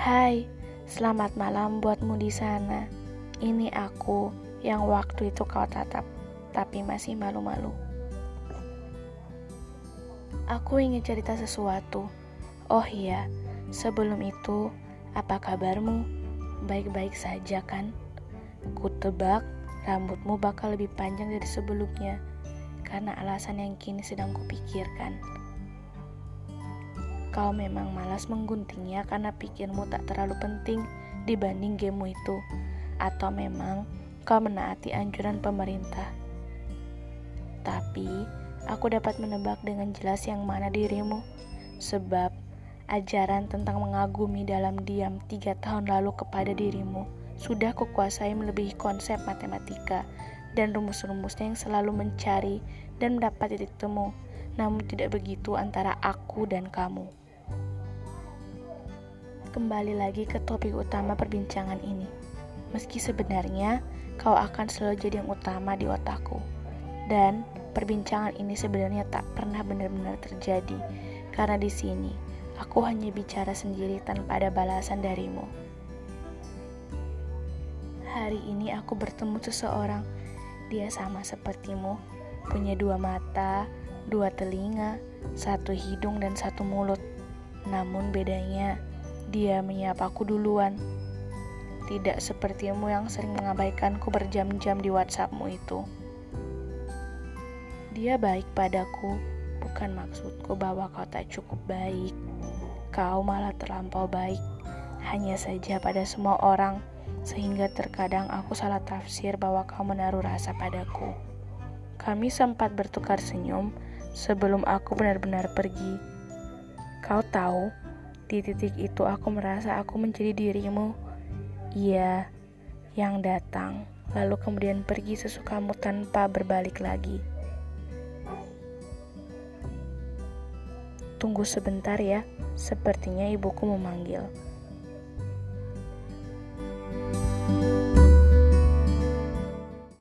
Hai, selamat malam buatmu di sana. Ini aku yang waktu itu kau tatap, tapi masih malu-malu. Aku ingin cerita sesuatu. Oh iya, sebelum itu, apa kabarmu? Baik-baik saja kan? Ku tebak rambutmu bakal lebih panjang dari sebelumnya karena alasan yang kini sedang kupikirkan. Kau memang malas mengguntingnya karena pikirmu tak terlalu penting dibanding gamemu itu, atau memang kau menaati anjuran pemerintah. Tapi, aku dapat menebak dengan jelas yang mana dirimu, sebab ajaran tentang mengagumi dalam diam tiga tahun lalu kepada dirimu sudah kukuasai melebihi konsep matematika dan rumus-rumusnya yang selalu mencari dan mendapat titik temu, namun tidak begitu antara aku dan kamu kembali lagi ke topik utama perbincangan ini. Meski sebenarnya kau akan selalu jadi yang utama di otakku. Dan perbincangan ini sebenarnya tak pernah benar-benar terjadi karena di sini aku hanya bicara sendiri tanpa ada balasan darimu. Hari ini aku bertemu seseorang. Dia sama sepertimu, punya dua mata, dua telinga, satu hidung dan satu mulut. Namun bedanya, dia menyapaku duluan. Tidak sepertimu yang sering mengabaikanku berjam-jam di WhatsAppmu itu. Dia baik padaku, bukan maksudku bahwa kau tak cukup baik. Kau malah terlampau baik, hanya saja pada semua orang, sehingga terkadang aku salah tafsir bahwa kau menaruh rasa padaku. Kami sempat bertukar senyum sebelum aku benar-benar pergi. Kau tahu, di titik itu aku merasa aku menjadi dirimu. Iya, yang datang, lalu kemudian pergi sesukamu tanpa berbalik lagi. Tunggu sebentar ya, sepertinya ibuku memanggil.